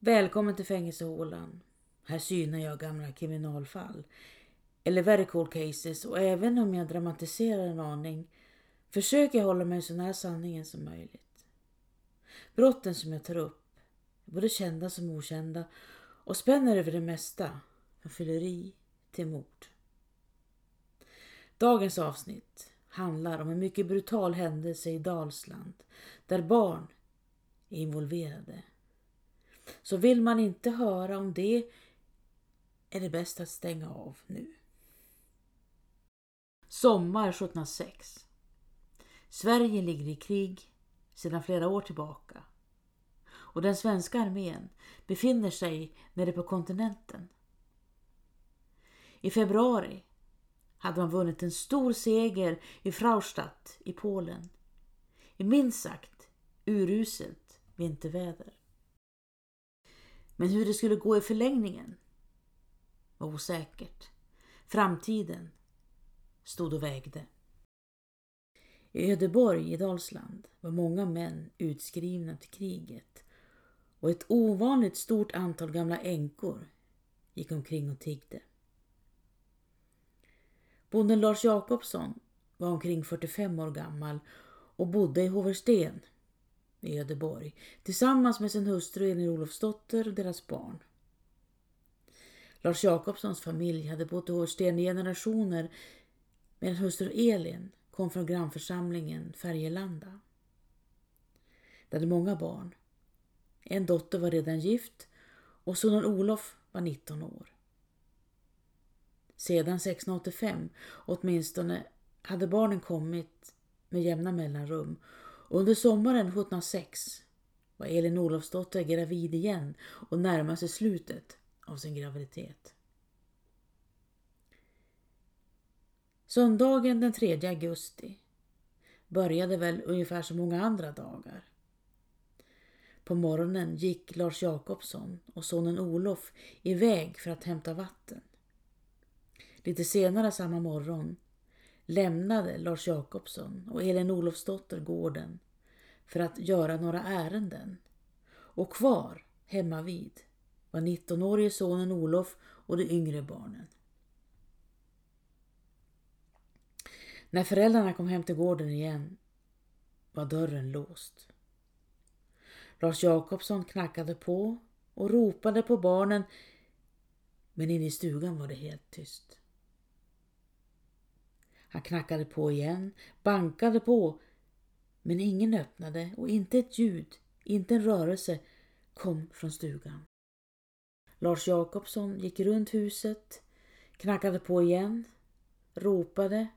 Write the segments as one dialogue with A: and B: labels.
A: Välkommen till fängelsehålan. Här synar jag gamla kriminalfall. Eller very cold cases och även om jag dramatiserar en aning försöker jag hålla mig så nära sanningen som möjligt. Brotten som jag tar upp är både kända som okända och spänner över det mesta från fylleri till mord. Dagens avsnitt handlar om en mycket brutal händelse i Dalsland där barn är involverade. Så vill man inte höra om det är det bäst att stänga av nu. Sommar 1706. Sverige ligger i krig sedan flera år tillbaka och den svenska armén befinner sig nere på kontinenten. I februari hade man vunnit en stor seger i Fraustadt i Polen. I minst sagt uruselt vinterväder. Men hur det skulle gå i förlängningen var osäkert. Framtiden stod och vägde. I Ödeborg i Dalsland var många män utskrivna till kriget och ett ovanligt stort antal gamla änkor gick omkring och tiggde. Bonden Lars Jakobsson var omkring 45 år gammal och bodde i Hoversten i Göteborg tillsammans med sin hustru Elin Olofsdotter och deras barn. Lars Jakobssons familj hade bott i Hoversten i generationer medan hustru Elin kom från grannförsamlingen Färgelanda. De hade många barn. En dotter var redan gift och sonen Olof var 19 år. Sedan 1685 åtminstone hade barnen kommit med jämna mellanrum under sommaren 1706 var Elin Olofsdotter gravid igen och närmade sig slutet av sin graviditet. Söndagen den 3 augusti började väl ungefär som många andra dagar. På morgonen gick Lars Jakobsson och sonen Olof iväg för att hämta vatten. Lite senare samma morgon lämnade Lars Jakobsson och Elin Olofsdotter gården för att göra några ärenden. Och kvar hemma vid var 19-årige sonen Olof och de yngre barnen. När föräldrarna kom hem till gården igen var dörren låst. Lars Jakobsson knackade på och ropade på barnen men inne i stugan var det helt tyst. Han knackade på igen, bankade på, men ingen öppnade och inte ett ljud, inte en rörelse kom från stugan. Lars Jakobsson gick runt huset, knackade på igen, ropade,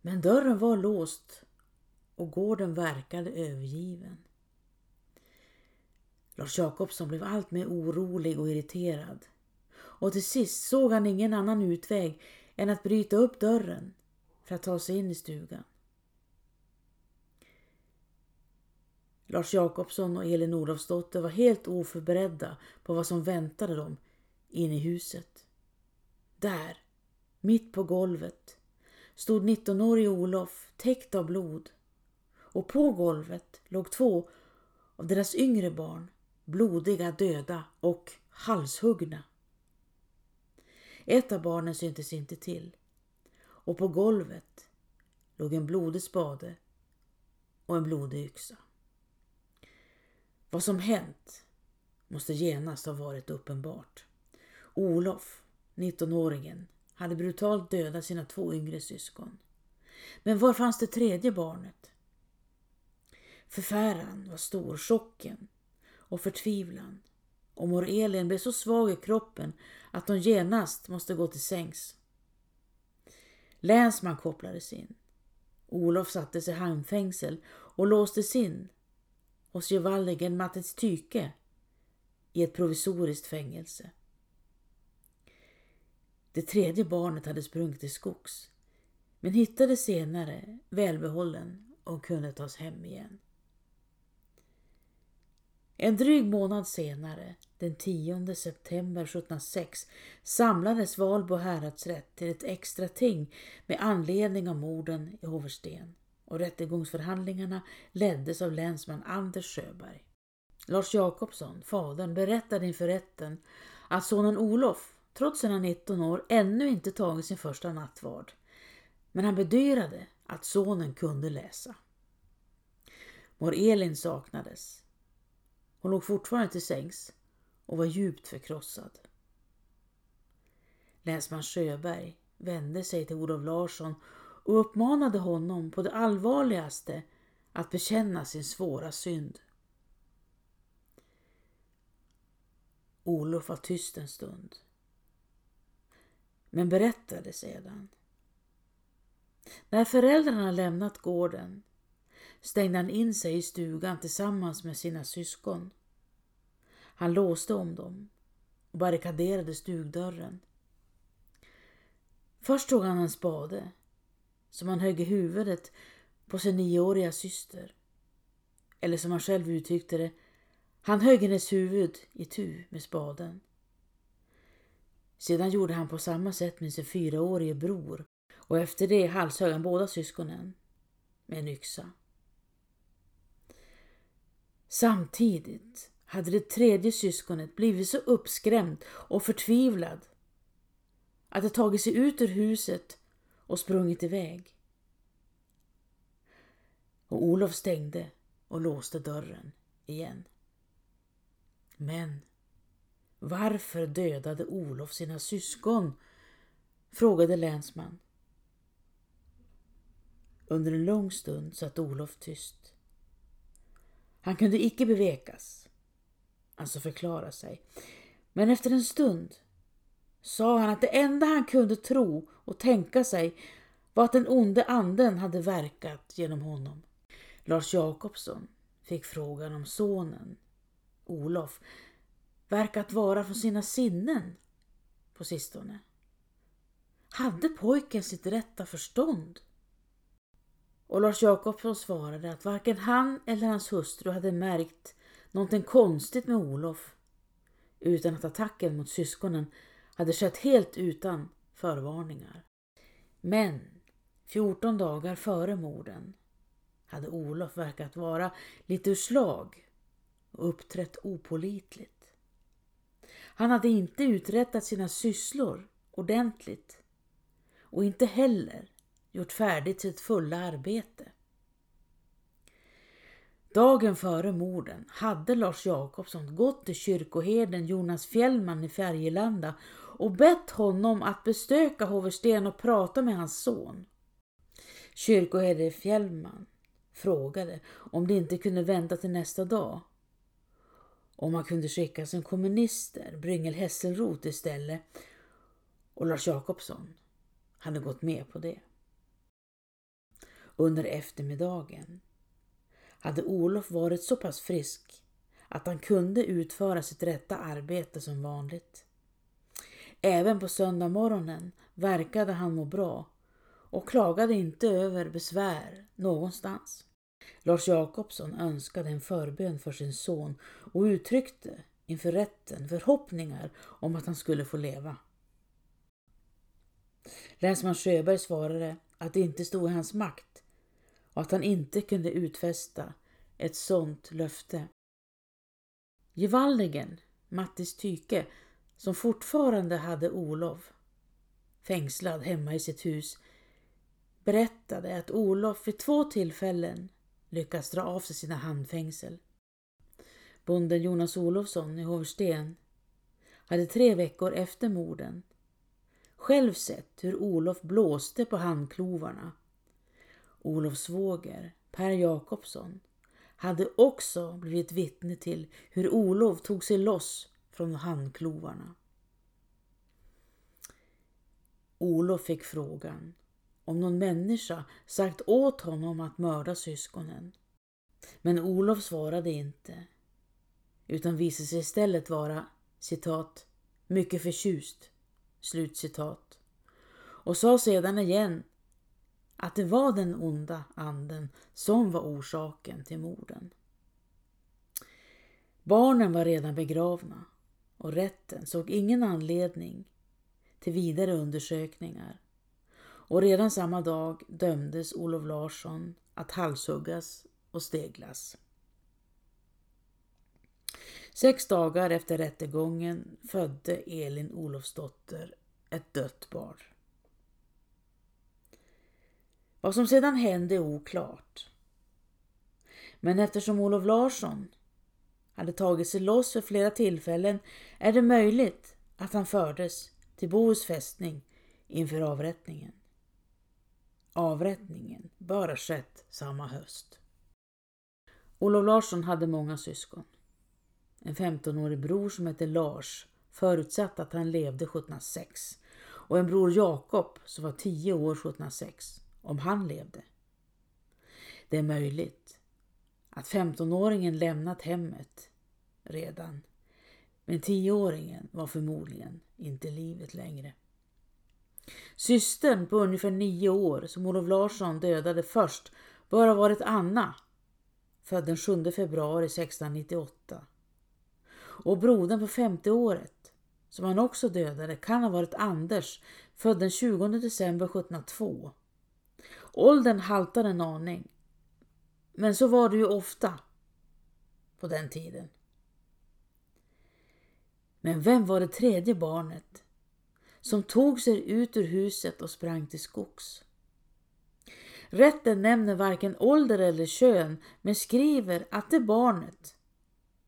A: men dörren var låst och gården verkade övergiven. Lars Jakobsson blev allt mer orolig och irriterad och till sist såg han ingen annan utväg än att bryta upp dörren för att ta sig in i stugan. Lars Jakobsson och Elin Olofsdotter var helt oförberedda på vad som väntade dem inne i huset. Där, mitt på golvet, stod 19-årige Olof täckt av blod och på golvet låg två av deras yngre barn, blodiga, döda och halshuggna. Ett av barnen syntes inte till och på golvet låg en blodig spade och en blodig yxa. Vad som hänt måste genast ha varit uppenbart. Olof, 19-åringen, hade brutalt dödat sina två yngre syskon. Men var fanns det tredje barnet? Förfäran var stor, chocken och förtvivlan och mor Elin blev så svag i kroppen att hon genast måste gå till sängs. Länsman kopplades in. Olof sattes i handfängsel och låstes in hos gevalligen Mattets Tyke i ett provisoriskt fängelse. Det tredje barnet hade sprungit till skogs men hittades senare välbehållen och kunde tas hem igen. En dryg månad senare, den 10 september 1706, samlades Valbo häradsrätt till ett extra ting med anledning av morden i Hoversten och rättegångsförhandlingarna leddes av länsman Anders Sjöberg. Lars Jakobsson, fadern, berättade inför rätten att sonen Olof, trots sina 19 år, ännu inte tagit sin första nattvard. Men han bedyrade att sonen kunde läsa. Mor Elin saknades. Hon låg fortfarande till sängs och var djupt förkrossad. Länsman Sjöberg vände sig till Olof Larsson och uppmanade honom på det allvarligaste att bekänna sin svåra synd. Olof var tyst en stund, men berättade sedan. När föräldrarna lämnat gården stängde han in sig i stugan tillsammans med sina syskon. Han låste om dem och barrikaderade stugdörren. Först tog han en spade som han högg i huvudet på sin nioåriga syster. Eller som han själv uttryckte det, han högg hennes huvud i tu med spaden. Sedan gjorde han på samma sätt med sin fyraårige bror och efter det halshögg han båda syskonen med en yxa. Samtidigt hade det tredje syskonet blivit så uppskrämd och förtvivlad att det tagit sig ut ur huset och sprungit iväg. Och Olof stängde och låste dörren igen. Men varför dödade Olof sina syskon? frågade länsman. Under en lång stund satt Olof tyst. Han kunde icke bevekas, alltså förklara sig. Men efter en stund sa han att det enda han kunde tro och tänka sig var att den onde anden hade verkat genom honom. Lars Jakobsson fick frågan om sonen, Olof, verkat vara från sina sinnen på sistone. Hade pojken sitt rätta förstånd? Och Lars Jakobsson svarade att varken han eller hans hustru hade märkt någonting konstigt med Olof utan att attacken mot syskonen hade skett helt utan förvarningar. Men 14 dagar före morden hade Olof verkat vara lite ur slag och uppträtt opolitligt. Han hade inte uträttat sina sysslor ordentligt och inte heller gjort färdigt sitt fulla arbete. Dagen före morden hade Lars Jakobsson gått till kyrkoherden Jonas Fjällman i Färgelanda och bett honom att besöka Hoversten och prata med hans son. Kyrkoherde Fjällman frågade om det inte kunde vänta till nästa dag. Om man kunde skicka som kommunister, Bryngel Hesselroth istället. Och Lars Jakobsson hade gått med på det. Under eftermiddagen hade Olof varit så pass frisk att han kunde utföra sitt rätta arbete som vanligt. Även på söndagsmorgonen verkade han må bra och klagade inte över besvär någonstans. Lars Jakobsson önskade en förbön för sin son och uttryckte inför rätten förhoppningar om att han skulle få leva. Länsman Sjöberg svarade att det inte stod i hans makt och att han inte kunde utfästa ett sådant löfte. Gevallningen, Mattis Tyke, som fortfarande hade Olof fängslad hemma i sitt hus, berättade att Olof vid två tillfällen lyckats dra av sig sina handfängsel. Bonden Jonas Olofsson i Hovsten hade tre veckor efter morden själv sett hur Olof blåste på handklovarna. Olof svåger, Per Jakobsson, hade också blivit vittne till hur Olof tog sig loss från handklovarna. Olof fick frågan om någon människa sagt åt honom att mörda syskonen. Men Olof svarade inte, utan visade sig istället vara citat, mycket förtjust, slutcitat, och sa sedan igen att det var den onda anden som var orsaken till morden. Barnen var redan begravna och rätten såg ingen anledning till vidare undersökningar och redan samma dag dömdes Olof Larsson att halshuggas och steglas. Sex dagar efter rättegången födde Elin Olofsdotter ett dött barn. Vad som sedan hände är oklart. Men eftersom Olof Larsson hade tagit sig loss för flera tillfällen är det möjligt att han fördes till Bohus fästning inför avrättningen. Avrättningen bör ha skett samma höst. Olof Larsson hade många syskon. En 15-årig bror som hette Lars, förutsatt att han levde 1706 och en bror Jakob som var 10 år 1706, om han levde. Det är möjligt att 15-åringen lämnat hemmet redan, men 10-åringen var förmodligen inte livet längre. Systern på ungefär nio år som Olof Larsson dödade först bör ha varit Anna, född den 7 februari 1698. Och brodern på femte året, som han också dödade, kan ha varit Anders, född den 20 december 1702. Åldern haltar en aning, men så var det ju ofta på den tiden. Men vem var det tredje barnet som tog sig ut ur huset och sprang till skogs? Rätten nämner varken ålder eller kön men skriver att det barnet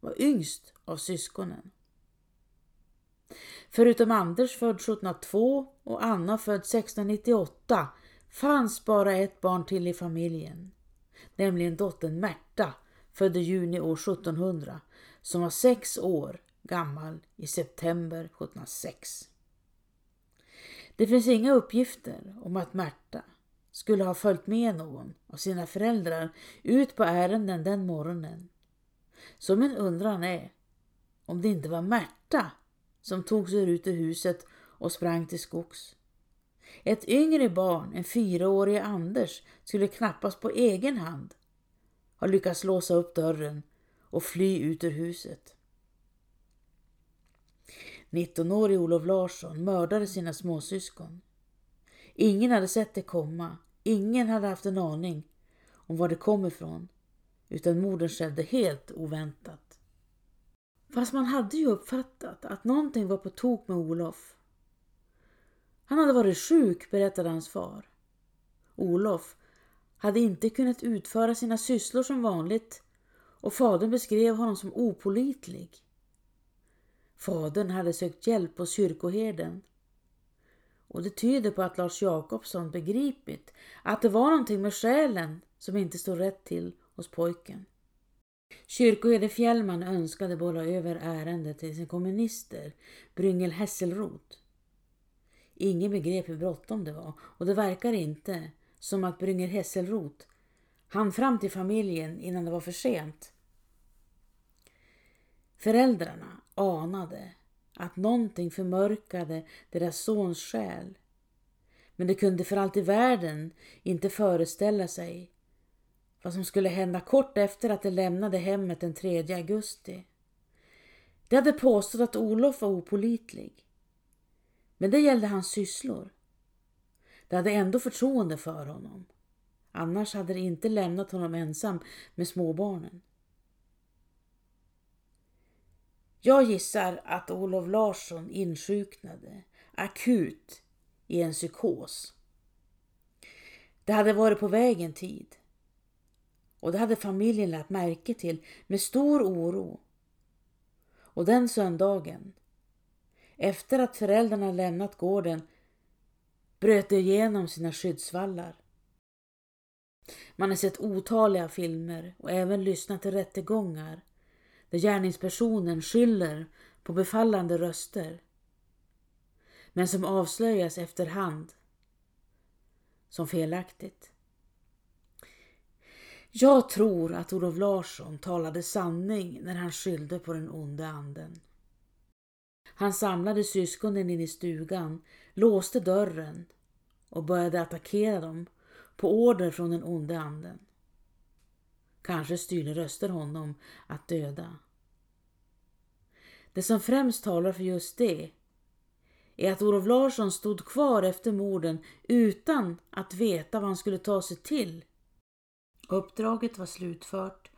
A: var yngst av syskonen. Förutom Anders född 1702 och Anna född 1698 fanns bara ett barn till i familjen, nämligen dottern Märta född i juni år 1700 som var sex år gammal i september 1706. Det finns inga uppgifter om att Märta skulle ha följt med någon av sina föräldrar ut på ärenden den morgonen. Så min undran är om det inte var Märta som tog sig ut ur huset och sprang till skogs. Ett yngre barn, en fyraårig Anders, skulle knappast på egen hand ha lyckats låsa upp dörren och fly ut ur huset. 19-årige Olof Larsson mördade sina småsyskon. Ingen hade sett det komma. Ingen hade haft en aning om var det kom ifrån. Utan morden skedde helt oväntat. Fast man hade ju uppfattat att någonting var på tok med Olof. Han hade varit sjuk, berättade hans far. Olof hade inte kunnat utföra sina sysslor som vanligt och fadern beskrev honom som opolitlig. Fadern hade sökt hjälp hos kyrkoherden. Och det tyder på att Lars Jakobsson begripit att det var någonting med själen som inte stod rätt till hos pojken. Kyrkoherde Fjällman önskade bolla över ärendet till sin kommunister, Bryngel Hesselroth. Ingen begrep hur bråttom det var och det verkar inte som att Brynger Hesselroth hann fram till familjen innan det var för sent. Föräldrarna anade att någonting förmörkade deras sons själ. Men de kunde för allt i världen inte föreställa sig vad som skulle hända kort efter att de lämnade hemmet den 3 augusti. De hade påstått att Olof var opolitlig. Men det gällde hans sysslor. De hade ändå förtroende för honom. Annars hade de inte lämnat honom ensam med småbarnen. Jag gissar att Olof Larsson insjuknade akut i en psykos. Det hade varit på väg en tid och det hade familjen lagt märke till med stor oro. Och den söndagen, efter att föräldrarna lämnat gården, bröt de igenom sina skyddsvallar. Man har sett otaliga filmer och även lyssnat till rättegångar där gärningspersonen skyller på befallande röster men som avslöjas efterhand som felaktigt. Jag tror att Olof Larsson talade sanning när han skyllde på den onde anden. Han samlade syskonen in i stugan, låste dörren och började attackera dem på order från den onde anden. Kanske styrde röster honom att döda. Det som främst talar för just det är att Olof Larsson stod kvar efter morden utan att veta vad han skulle ta sig till. Uppdraget var slutfört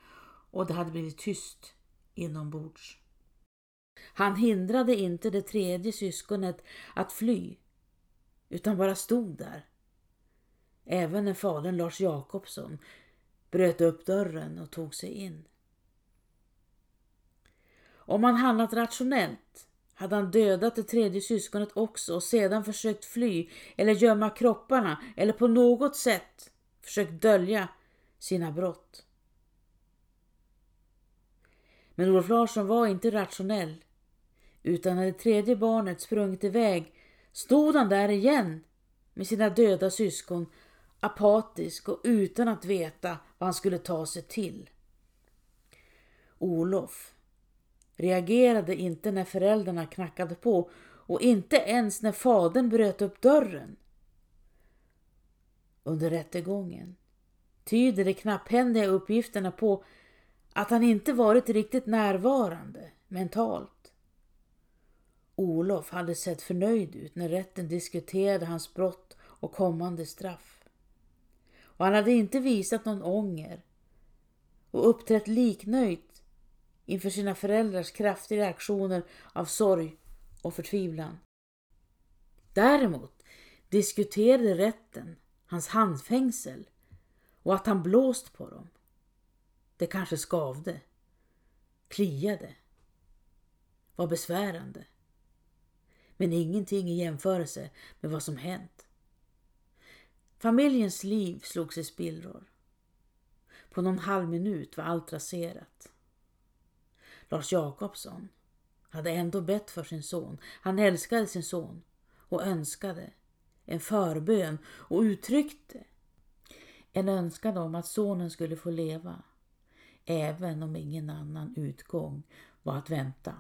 A: och det hade blivit tyst inombords. Han hindrade inte det tredje syskonet att fly, utan bara stod där. Även när fadern Lars Jakobsson bröt upp dörren och tog sig in. Om han handlat rationellt hade han dödat det tredje syskonet också och sedan försökt fly eller gömma kropparna eller på något sätt försökt dölja sina brott. Men Olof Larsson var inte rationell utan när det tredje barnet sprungit iväg stod han där igen med sina döda syskon apatisk och utan att veta vad han skulle ta sig till. Olof reagerade inte när föräldrarna knackade på och inte ens när fadern bröt upp dörren. Under rättegången tyder de knapphändiga uppgifterna på att han inte varit riktigt närvarande mentalt. Olof hade sett förnöjd ut när rätten diskuterade hans brott och kommande straff. Och han hade inte visat någon ånger och uppträtt liknöjt inför sina föräldrars kraftiga reaktioner av sorg och förtvivlan. Däremot diskuterade rätten hans handfängsel och att han blåst på dem. Det kanske skavde, kliade, var besvärande. Men ingenting i jämförelse med vad som hänt. Familjens liv slogs i spillror. På någon halv minut var allt raserat. Lars Jakobsson hade ändå bett för sin son. Han älskade sin son och önskade en förbön och uttryckte en önskan om att sonen skulle få leva även om ingen annan utgång var att vänta.